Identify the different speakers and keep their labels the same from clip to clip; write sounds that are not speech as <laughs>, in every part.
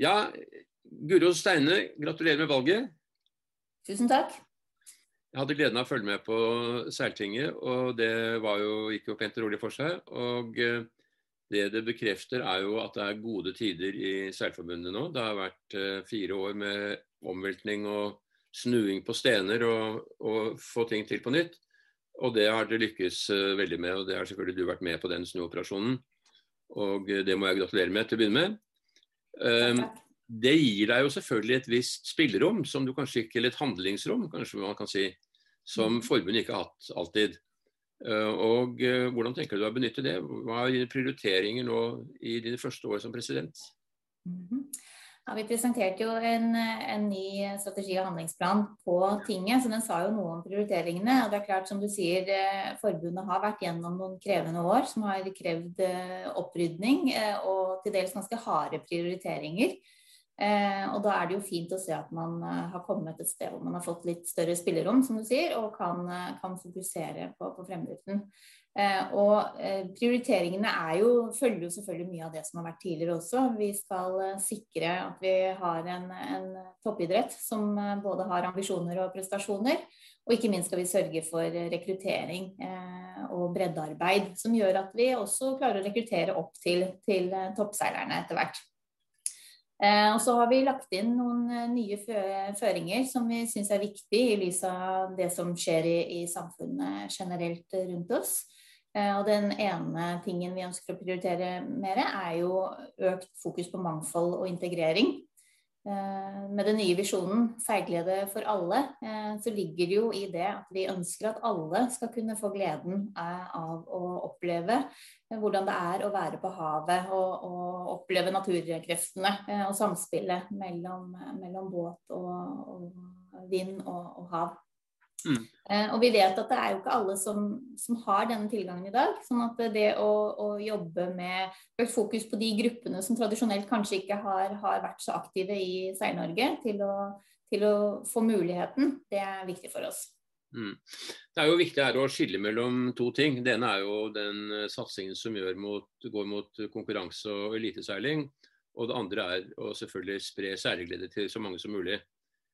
Speaker 1: Ja, Guro Steine, gratulerer med valget.
Speaker 2: Tusen takk.
Speaker 1: Jeg hadde gleden av å følge med på Seiltinget, og det var jo, gikk jo pent og rolig for seg. Og eh, det det bekrefter, er jo at det er gode tider i Seilforbundet nå. Det har vært eh, fire år med omveltning og snuing på stener og, og få ting til på nytt. Og det har dere lykkes uh, veldig med, og det har selvfølgelig du vært med på den snuoperasjonen. Og det må jeg gratulere med til å begynne med. Um, det gir deg jo selvfølgelig et visst spillerom, som du kanskje ikke, eller et handlingsrom, kanskje man kan si, som mm. forbundet ikke har hatt alltid. Uh, og hvordan tenker du å benytte det? Hva er dine prioriteringer nå i dine første år som president?
Speaker 2: Mm -hmm. Ja, Vi presenterte jo en, en, ny strategi- og handlingsplan på tinget, så den sa jo noe om prioriteringene. og det er klart, som du sier, eh, Forbundet har vært gjennom noen krevende år som har krevd eh, opprydning eh, og til dels ganske harde prioriteringer. Og Da er det jo fint å se at man har kommet et sted hvor man har fått litt større spillerom, som du sier, og kan, kan fokusere på, på fremdriften. Eh, og eh, prioriteringene jo, følger jo selvfølgelig mye av det som har vært tidligere også. Vi skal eh, sikre at vi har en, en toppidrett som både har ambisjoner og prestasjoner. Og ikke minst skal vi sørge for rekruttering og breddearbeid, som gjør at vi også klarer å rekruttere opp til, til toppseilerne etter hvert. Og så har vi lagt inn noen nye føringer som vi syns er viktig i lys av det som skjer i, i samfunnet generelt rundt oss. Eh, og den ene tingen vi ønsker å prioritere mer, er jo økt fokus på mangfold og integrering. Eh, med den nye visjonen 'Seilglede for alle' eh, så ligger det jo i det at vi ønsker at alle skal kunne få gleden av å oppleve hvordan det er å være på havet og, og oppleve naturkreftene og samspillet mellom, mellom båt og, og vind og, og hav. Mm. Eh, og vi vet at det er jo ikke alle som, som har denne tilgangen i dag. sånn at det å, å jobbe med økt fokus på de gruppene som tradisjonelt kanskje ikke har, har vært så aktive i Seil-Norge, til, til, å få muligheten, det er viktig for oss.
Speaker 1: Mm. Det er jo viktig her å skille mellom to ting. Det ene er jo den eh, satsingen som mot, går mot konkurranse og eliteseiling. Og det andre er å selvfølgelig spre særglede til så mange som mulig.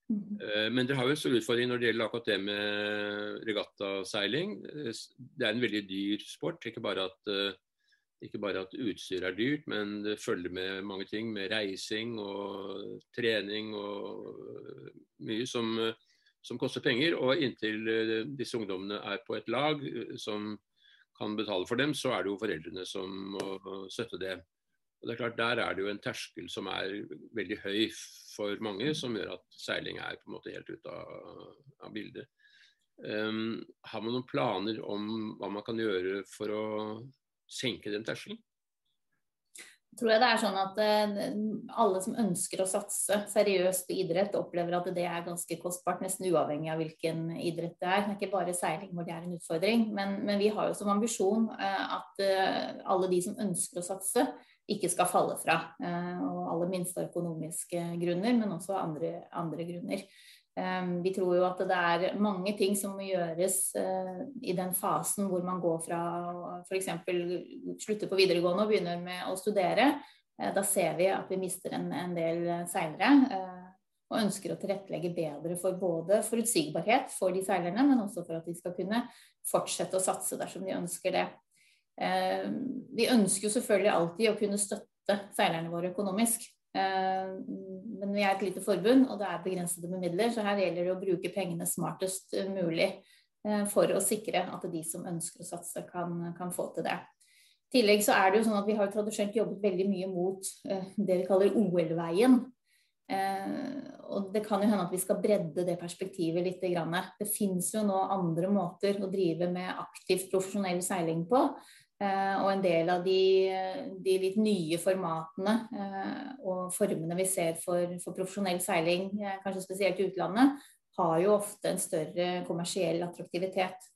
Speaker 1: Mm. Men dere har jo en stor utfordring når det gjelder akkurat det med regattaseiling. Eh, det er en veldig dyr sport. Ikke bare at, eh, at utstyr er dyrt, men det følger med mange ting. Med reising og trening og mye som, som koster penger. Og inntil disse ungdommene er på et lag som kan betale for dem, så er det jo foreldrene som må støtte det. Og det er klart, Der er det jo en terskel som er veldig høy for mange, som gjør at seiling er på en måte helt ute av, av bildet. Um, har man noen planer om hva man kan gjøre for å senke den terskelen?
Speaker 2: Tror jeg det er sånn at uh, alle som ønsker å satse seriøst på idrett, opplever at det er ganske kostbart, nesten uavhengig av hvilken idrett det er. Det er ikke bare seiling hvor det er en utfordring. Men, men vi har jo som ambisjon uh, at uh, alle de som ønsker å satse, ikke skal falle fra. Eh, og aller minst av økonomiske grunner, men også andre, andre grunner. Eh, vi tror jo at det er mange ting som må gjøres eh, i den fasen hvor man går fra f.eks. slutter på videregående og begynner med å studere. Da ser vi at vi mister en, en del seilere. Og ønsker å tilrettelegge bedre for både forutsigbarhet for de seilerne, men også for at de skal kunne fortsette å satse dersom de ønsker det. Eh, vi ønsker jo selvfølgelig alltid å kunne støtte seilerne våre økonomisk. Eh, men vi er et lite forbund, og det er begrensede med midler, så her gjelder det å bruke pengene smartest mulig eh, for å sikre at de som ønsker å satse, kan, kan få til det. I tillegg så er det jo sånn at Vi har tradisjonelt jobbet veldig mye mot det vi kaller OL-veien. og Det kan jo hende at vi skal bredde det perspektivet litt. Det finnes jo nå andre måter å drive med aktivt profesjonell seiling på. Eh, og en del av de, de litt nye formatene eh, og formene vi ser for, for, profesjonell seiling, eh, kanskje spesielt i utlandet, har jo ofte en større kommersiell attraktivitet.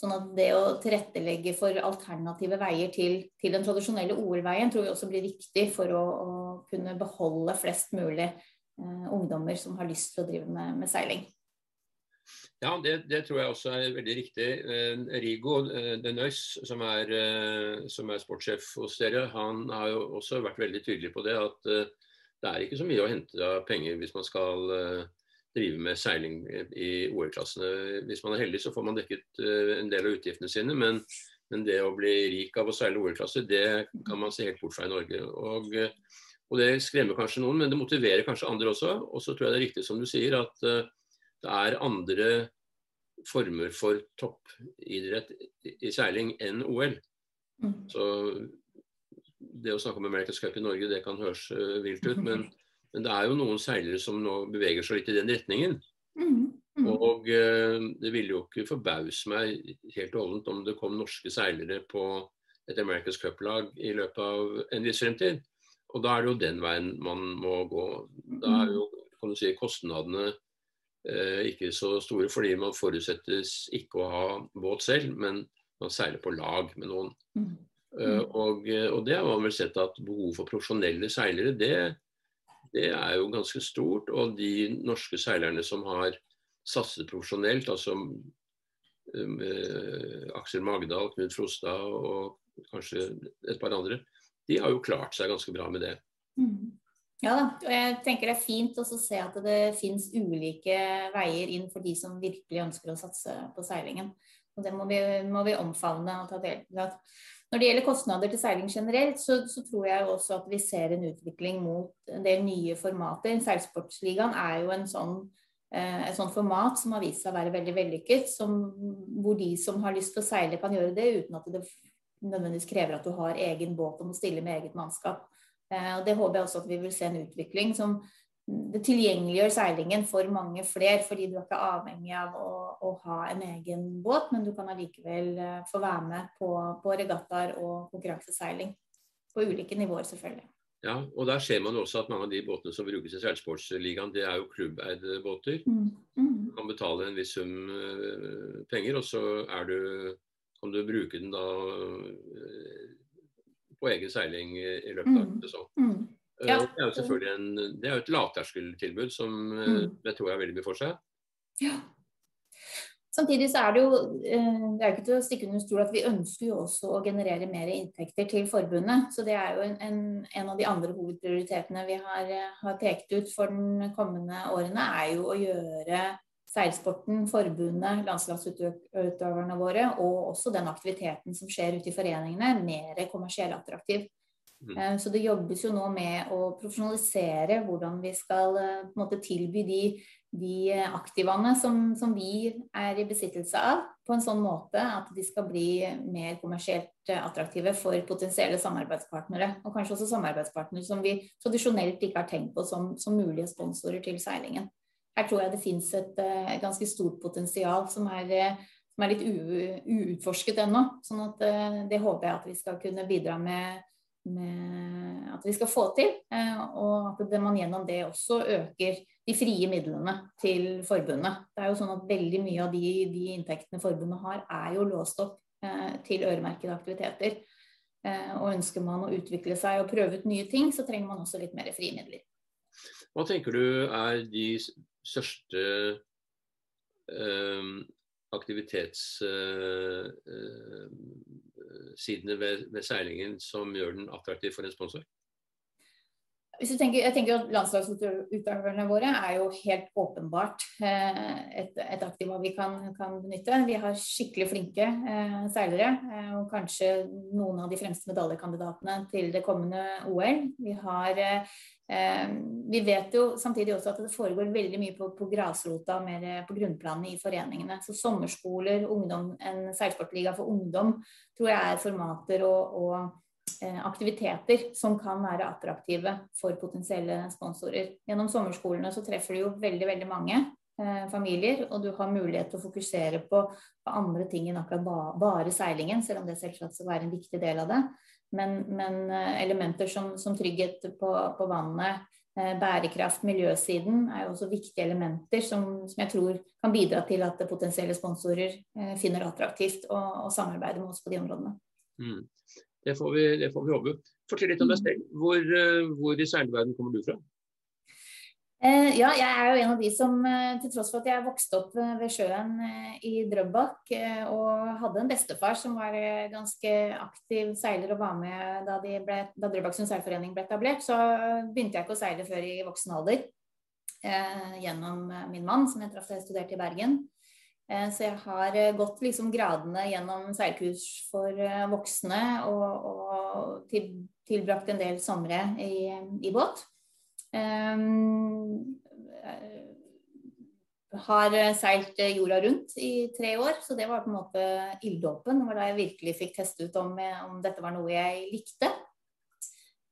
Speaker 2: Sånn at det å tilrettelegge for alternative veier til, til den tradisjonelle OL-veien tror vi også blir viktig for å, å kunne beholde flest mulig eh, ungdommer som har lyst til å drive med, med seiling.
Speaker 1: Ja, det, det, tror jeg også er veldig riktig. Eh, Rigo de Nøys, som er, eh, som er sportssjef hos dere, han har jo også vært veldig tydelig på det. At det er ikke så mye å hente av penger hvis man skal drive med seiling i OL-klassene. Hvis man er heldig, så får man dekket en del av utgiftene sine. Men, men, det å bli rik av å seile OL-klasse, det kan man se helt bort fra i Norge. Og, og Det skremmer kanskje noen, men det motiverer kanskje andre også. Og så tror jeg det er riktig som du sier, at det er andre former for toppidrett i seiling enn OL. Mm. Så det å snakke om America's Cup i Norge, det kan høres uh, vilt ut. Men, men, det er jo noen seilere som nå beveger seg litt i den retningen. Mm, mm. Og uh, det ville jo ikke forbause meg helt og holdent om det kom norske seilere på et America's Cup-lag i løpet av en viss fremtid. Og da er det jo den veien man må gå. Da er jo kan du si, kostnadene ikke så store, fordi man forutsettes ikke å ha båt selv, men man seiler på lag med noen. Mm. Eh, mm. Og, eh, og, det har man vel sett at behovet for profesjonelle seilere, det, det, er jo ganske stort. Og de norske seilerne som har satset profesjonelt, altså um, Aksel Magdal, Knut Frostad og kanskje et par andre, de har jo klart seg ganske bra med det.
Speaker 2: Mm. Ja da, og jeg tenker det er fint å se at det finnes ulike veier inn for de som virkelig ønsker å satse på seilingen. Og det må vi, må vi omfavne og ta del i. Når det gjelder kostnader til seiling generelt, så, så, tror jeg også at vi ser en utvikling mot en del nye formater. Seilsportsligaen er jo en sånn, eh, et sånt format som har vist seg å være veldig vellykket. Hvor de som har lyst til å seile, kan gjøre det uten at det nødvendigvis krever at du har egen båt og må stille med eget mannskap. Eh, og Det håper jeg også at vi vil se en utvikling som det tilgjengeliggjør seilingen for mange flere, fordi du er ikke avhengig av å, å ha en egen båt, men du kan allikevel eh, få være med på, på regattaer og konkurranseseiling. På ulike nivåer, selvfølgelig.
Speaker 1: Ja, og der ser man også at mange av de båtene som brukes i seilsportsligaen, det er jo klubbeide båter. Mm. Mm. Du kan betale en viss sum uh, penger, og så er du, kan du bruke den da på egen seiling i løpet av en mm. sesong. Mm. Ja. Det er jo selvfølgelig en, det er jo et lavterskeltilbud som eh, mm. jeg tror er veldig mye for seg.
Speaker 2: Ja. Samtidig så er det jo eh, det er ikke til å stikke under stol at vi ønsker jo også å generere mer inntekter til forbundet. Så det er jo en, en av de andre hovedprioritetene vi har, eh, har, pekt ut for den kommende årene, er jo å gjøre seilsporten, forbundet, landslagsutøverne våre og også den aktiviteten som skjer ute i foreningene, mer kommersiell attraktiv. Mm. Eh, så det jobbes jo nå med å profesjonalisere hvordan vi skal eh, måte, tilby de, de aktivaene som, som, vi er i besittelse av, på en sånn måte at de skal bli mer kommersielt attraktive for potensielle samarbeidspartnere. Og kanskje også samarbeidspartnere som vi tradisjonelt ikke har tenkt på som, som mulige sponsorer til seilingen. Her tror jeg det fins et, eh, ganske stort potensial som er, som er litt uutforsket ennå. sånn at det håper jeg at vi skal kunne bidra med at vi skal få til. Uh, og at man gjennom det også øker de frie midlene til forbundet. Det er jo sånn at veldig mye av de, de inntektene forbundet har, er jo låst opp eh, til øremerkede aktiviteter. Eh, og ønsker man å utvikle seg og prøve ut nye ting, så trenger man også litt mer frie midler.
Speaker 1: Hva tenker du er de største eh, aktivitetssidene ved, ved, seilingen som gjør den attraktiv for en sponsor?
Speaker 2: Tenker, jeg tenker at Landslagsutøverne våre er jo helt åpenbart eh, et, et aktiva vi kan, kan, benytte. Vi har skikkelig flinke eh, seilere, eh, og kanskje noen av de fremste medaljekandidatene til det kommende OL. Vi har eh, Eh, vi vet jo samtidig også at det foregår veldig mye på, på grasrota, mer på grunnplanet i foreningene. Så sommerskoler, ungdom, en seilsportliga for ungdom tror jeg er formater og, og eh, aktiviteter som kan være attraktive for potensielle sponsorer. Gjennom sommerskolene så treffer du jo veldig, veldig mange eh, familier, og du har mulighet til å fokusere på, på andre ting enn akkurat ba, bare seilingen, selv om det selvsagt skal være en viktig del av det. Men, men eh, elementer som, som trygghet på, på, vannet, eh, bærekraft, miljøsiden er jo også viktige elementer som, som, jeg tror kan bidra til at potensielle sponsorer eh, finner attraktivt å, samarbeide med oss på de områdene.
Speaker 1: Mm. Det, får vi, det får vi håpe. Fortell litt om deg selv. Hvor, hvor i seilverden kommer du fra?
Speaker 2: Eh, ja, jeg er jo en av de som, eh, til tross for at jeg vokste opp eh, ved sjøen i Drøbak og hadde en bestefar som var ganske aktiv seiler og var med da, de da Drøbaksund seilforening ble etablert, så begynte jeg ikke å seile før i voksen alder. Eh, gjennom min mann, som jeg traff da jeg studerte i Bergen. Eh, så jeg har gått liksom gradene gjennom seilkurs for voksne og, og til, tilbrakt en del somre i, i båt. Um, har seilt jorda rundt i tre år, så det var på en måte ilddåpen. Det var da jeg virkelig fikk teste ut om, om dette var noe jeg likte.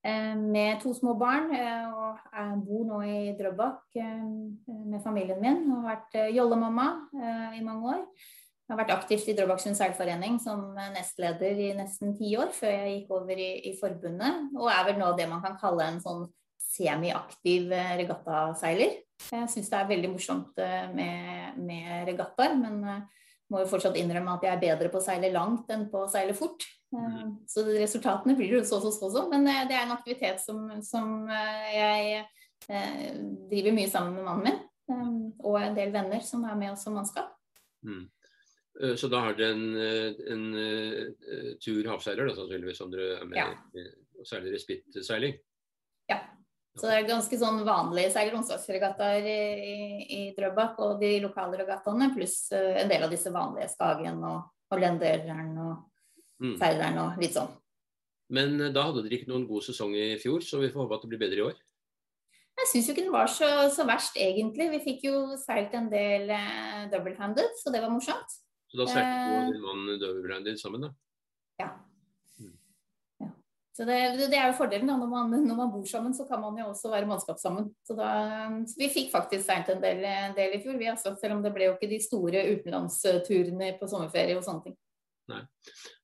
Speaker 2: Med to små barn, og jeg bor nå i Drøbak med familien min. Og har vært jollemamma i mange år. Jeg har vært aktivt i Drøbaksund seilforening som nestleder i nesten ti år, før jeg gikk over i, i forbundet. Og er vel nå det man kan kalle en sånn semiaktiv eh, regattaseiler. Jeg syns det er veldig morsomt eh, med, med regattaer, men eh, må jo fortsatt innrømme at jeg er bedre på å seile langt enn på å seile fort. Mm. Så resultatene blir jo så så så så, men det er en aktivitet som, som jeg driver mye sammen med mannen min. Og en del venner som er med oss som mannskap. Mm.
Speaker 1: Så da har dere en, en, en tur havseiler, da, sannsynligvis, som dere er med ja. og særlig respitt-seiling?
Speaker 2: Ja. Så det er ganske sånn vanlig seiler onsdagsregattaer i, i, Drøbak og de lokale regattaene, pluss uh, en del av disse vanlige Skagen og, og Lenderen og mm. Seileren og litt sånn.
Speaker 1: Men uh, da hadde dere ikke noen god sesong i fjor, så vi får håpe at det blir bedre i år?
Speaker 2: Jeg syns jo ikke den var så, så, verst, egentlig. Vi fikk jo seilt en del eh, double-handed, så det var morsomt.
Speaker 1: Så da seilte du og din mann double-handed sammen, da?
Speaker 2: Ja. Så det, det, er jo fordelen da, når man, når man, bor sammen, så kan man jo også være mannskap sammen. Så, da, så vi fikk faktisk seint en del, del, i fjor, vi altså, selv om det ble jo ikke de store utenlandsturene på sommerferie og sånne ting.
Speaker 1: Nei.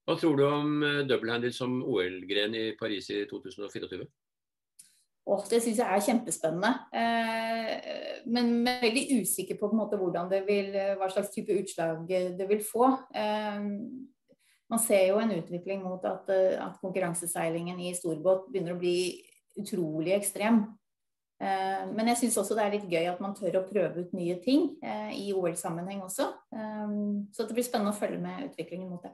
Speaker 1: Hva tror du om uh, doublehanded som OL-gren i Paris i 2024?
Speaker 2: Åh, det syns jeg er kjempespennende. Eh, men, men, veldig usikker på, på måte, vil, hva slags type utslag det vil få. Eh, man ser jo en utvikling mot at, eh, at konkurranseseilingen i storbåt begynner å bli utrolig ekstrem. Eh, men jeg syns også det er litt gøy at man tør å prøve ut nye ting eh, i OL-sammenheng også. Så det blir spennende å følge med utviklingen mot det.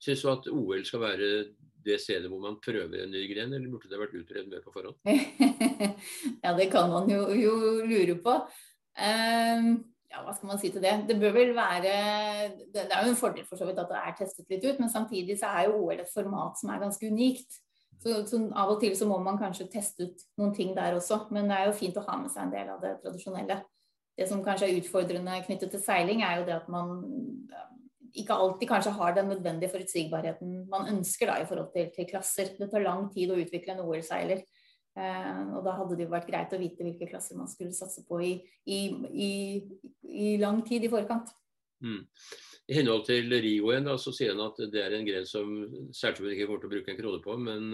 Speaker 1: Syns du at OL skal være det stedet hvor man prøver en ny gren, eller burde det vært utredet mer på forhånd? <laughs>
Speaker 2: ja, det kan man jo, jo lure på. Um, ja, hva skal man si til det? Det bør vel være Det er jo en fordel for så vidt at det er testet litt ut, men samtidig så er jo OL et format som er ganske unikt. Så, så, av og til så må man kanskje teste ut noen ting der også, men det er jo fint å ha med seg en del av det tradisjonelle. Det som kanskje er utfordrende knyttet til seiling, er jo det at man ikke alltid kanskje har den nødvendige forutsigbarheten man ønsker da i forhold til, til klasser. Det tar lang tid å utvikle en OL-seiler. Eh, og da hadde det jo vært greit å vite hvilke klasser man skulle satse på i, i, i, i lang tid i forkant. Mm.
Speaker 1: I henhold til Rio igjen, da, så sier han at det er en gren som Seilforbundet ikke kommer til å bruke en krone på, men,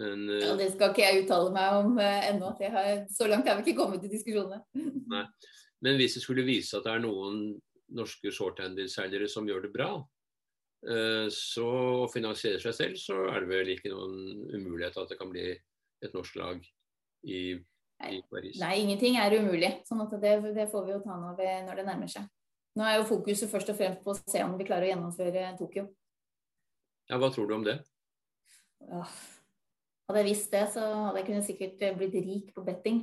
Speaker 1: men
Speaker 2: eh, ja, Det skal ikke jeg uttale meg om uh, ennå. Så langt har vi ikke kommet i diskusjonene. <laughs>
Speaker 1: Nei. Men hvis det skulle vise at det er noen norske shorthanded-seilere som gjør det bra, så så finansierer seg selv, så er det vel ikke noen umulighet at det kan bli et norsk lag i, i Paris?
Speaker 2: Nei, ingenting er umulig. sånn at det, det får vi jo ta nå når, det nærmer seg. Nå er jo fokuset først og fremst på å se om vi klarer å gjennomføre Tokyo.
Speaker 1: Ja, Hva tror du om det?
Speaker 2: Ja, hadde jeg visst det, så hadde jeg kunnet sikkert blitt rik på betting.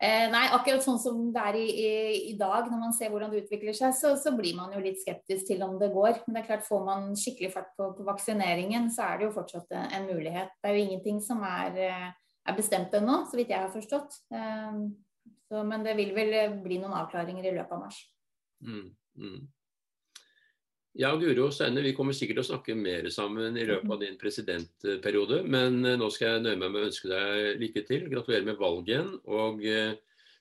Speaker 2: Eh, nei, akkurat sånn som det er i, i, i, dag, når man ser hvordan det utvikler seg, så, så, blir man jo litt skeptisk til om det går. Men det er klart, får man skikkelig fart på, på vaksineringen, så er det jo fortsatt en mulighet. Det er jo ingenting som er, eh, er bestemt ennå, så vidt jeg har forstått. Eh, så, men det vil vel bli noen avklaringer i løpet av mars. Mm, mm.
Speaker 1: Ja, Guro Steine, vi kommer sikkert til å snakke mer sammen i løpet av din presidentperiode. Men eh, nå skal jeg nøye meg med å ønske deg lykke til. Gratulerer med valget igjen. Og eh,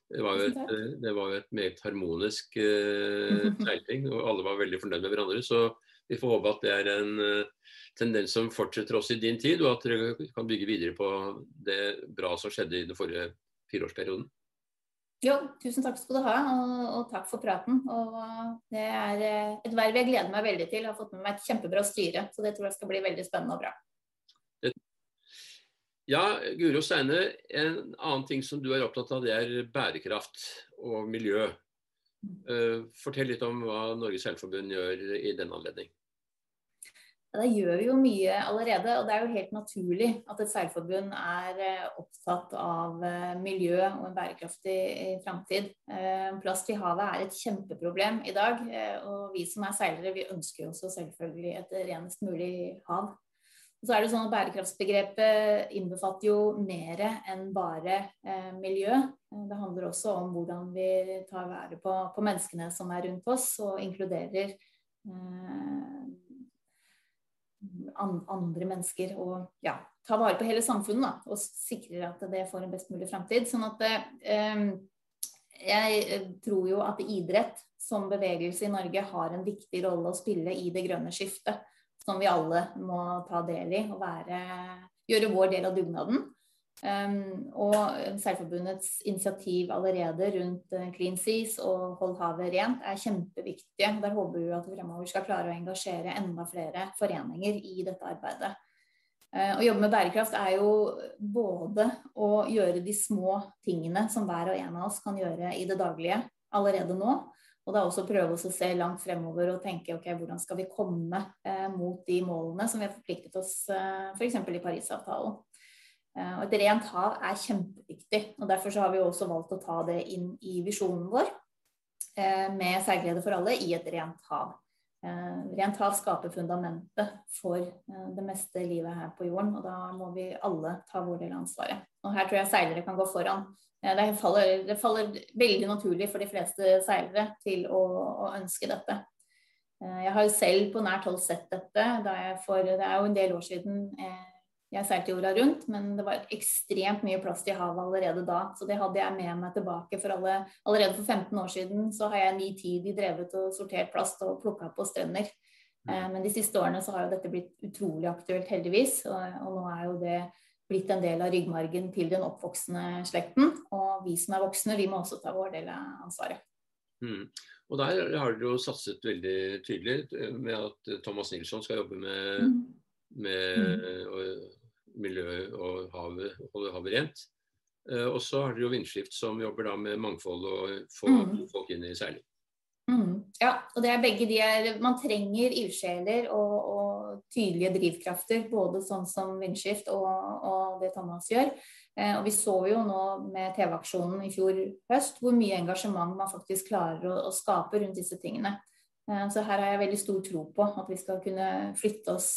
Speaker 1: det var jo et, eh, det var et meget harmonisk <laughs> seiling, og alle var veldig fornøyd med hverandre. Så vi får håpe at det er en tendens som fortsetter også i din tid, og at dere kan bygge videre på det bra som skjedde i den forrige fireårsperioden.
Speaker 2: Jo, tusen takk skal du ha, og, og, takk for praten. Og det er eh, et verv jeg gleder meg veldig til. Jeg har fått med meg et kjempebra styre, så det tror jeg skal bli veldig spennende og bra.
Speaker 1: Ja, Guro Steine, en annen ting som du er opptatt av, det er bærekraft og miljø. Uh, fortell litt om hva Norges Seilforbund gjør i den anledning.
Speaker 2: Ja, det gjør vi jo mye allerede, og det er jo helt naturlig at et seilforbund er eh, opptatt av eh, miljø og en bærekraftig framtid. Plast i havet er et kjempeproblem i dag, og vi som er seilere, vi ønsker også selvfølgelig et renest mulig hav. Så er det sånn at Bærekraftsbegrepet innbefatter jo mer enn bare eh, miljø. Det handler også om hvordan vi tar vare på, på menneskene som er rundt oss, og inkluderer eh, andre mennesker. Og ja, ta vare på hele samfunnet da, og sikrer at det får en best mulig framtid. Sånn at eh, jeg tror jo at idrett som bevegelse i Norge har en viktig rolle å spille i det grønne skiftet som vi alle må ta del i og være, gjøre vår del av dugnaden. Um, og Seilforbundets initiativ allerede rundt uh, Clean Seas og Hold havet rent er kjempeviktige. Der håper vi at vi fremover skal klare å engasjere enda flere foreninger i dette arbeidet. Uh, å jobbe med bærekraft er jo både å gjøre de små tingene som hver og en av oss kan gjøre i det daglige allerede nå, og da også prøve å se langt fremover og tenke ok, hvordan skal vi komme eh, mot de målene som vi har forpliktet oss eh, f.eks. i Parisavtalen. Eh, og et rent hav er kjempeviktig. og Derfor har vi også valgt å ta det inn i visjonen vår eh, med seilglede for alle i et rent hav. Eh, rent hav skaper fundamentet for det meste livet her på jorden, og da må vi alle ta vår del av ansvaret. Og her tror jeg seilere kan gå foran det faller, det faller, veldig naturlig for de fleste seilere til å, å ønske dette. Jeg har jo selv på nært hold sett dette. For, det er jo en del år siden eh, jeg seilte jorda rundt, men det var ekstremt mye plast i havet allerede da. Så det hadde jeg med meg tilbake. For alle, allerede for 15 år siden så har jeg nitidig drevet og sortert plast og plukka på strender. Eh, men de siste årene så har jo dette blitt utrolig aktuelt, heldigvis. Og, og nå er jo det blitt en del av ryggmargen til den oppvoksende slekten. Og vi som er voksne, vi må også ta vår del av ansvaret.
Speaker 1: Mm. Og der har dere jo satset veldig tydelig med at Thomas Nilsson skal jobbe med, mm. med mm. Og, miljø og havet, holde havet rent. Uh, og så har dere jo Vindskift som jobber da med mangfold og få mm. folk inn i seiling.
Speaker 2: Mm. Ja, og det er begge de er Man trenger ildsjeler og, og, tydelige drivkrafter, både sånn som Vindskift og, og det Thomas gjør. Eh, og vi så jo nå med TV-aksjonen i fjor høst hvor mye engasjement man faktisk klarer å, å skape rundt disse tingene. Eh, så her har jeg veldig stor tro på at vi skal kunne flytte oss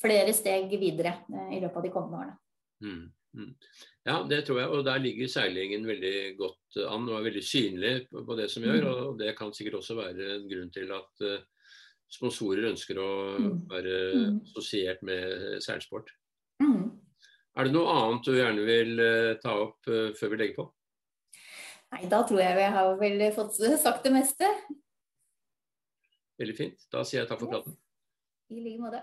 Speaker 2: flere steg videre eh, i løpet av de kommende årene.
Speaker 1: Mm. Mm. Ja, det tror jeg. Og der ligger seilingen veldig godt an og er veldig synlig på det som gjør. Mm. Og det kan sikkert også være en grunn til at uh, sponsorer ønsker å mm. være assosiert med seilsport. Mm. Er det noe annet du gjerne vil ta opp før vi legger på?
Speaker 2: Nei, da tror jeg vi har vel fått sagt det meste.
Speaker 1: Veldig fint. Da sier jeg takk for praten.
Speaker 2: I like måte.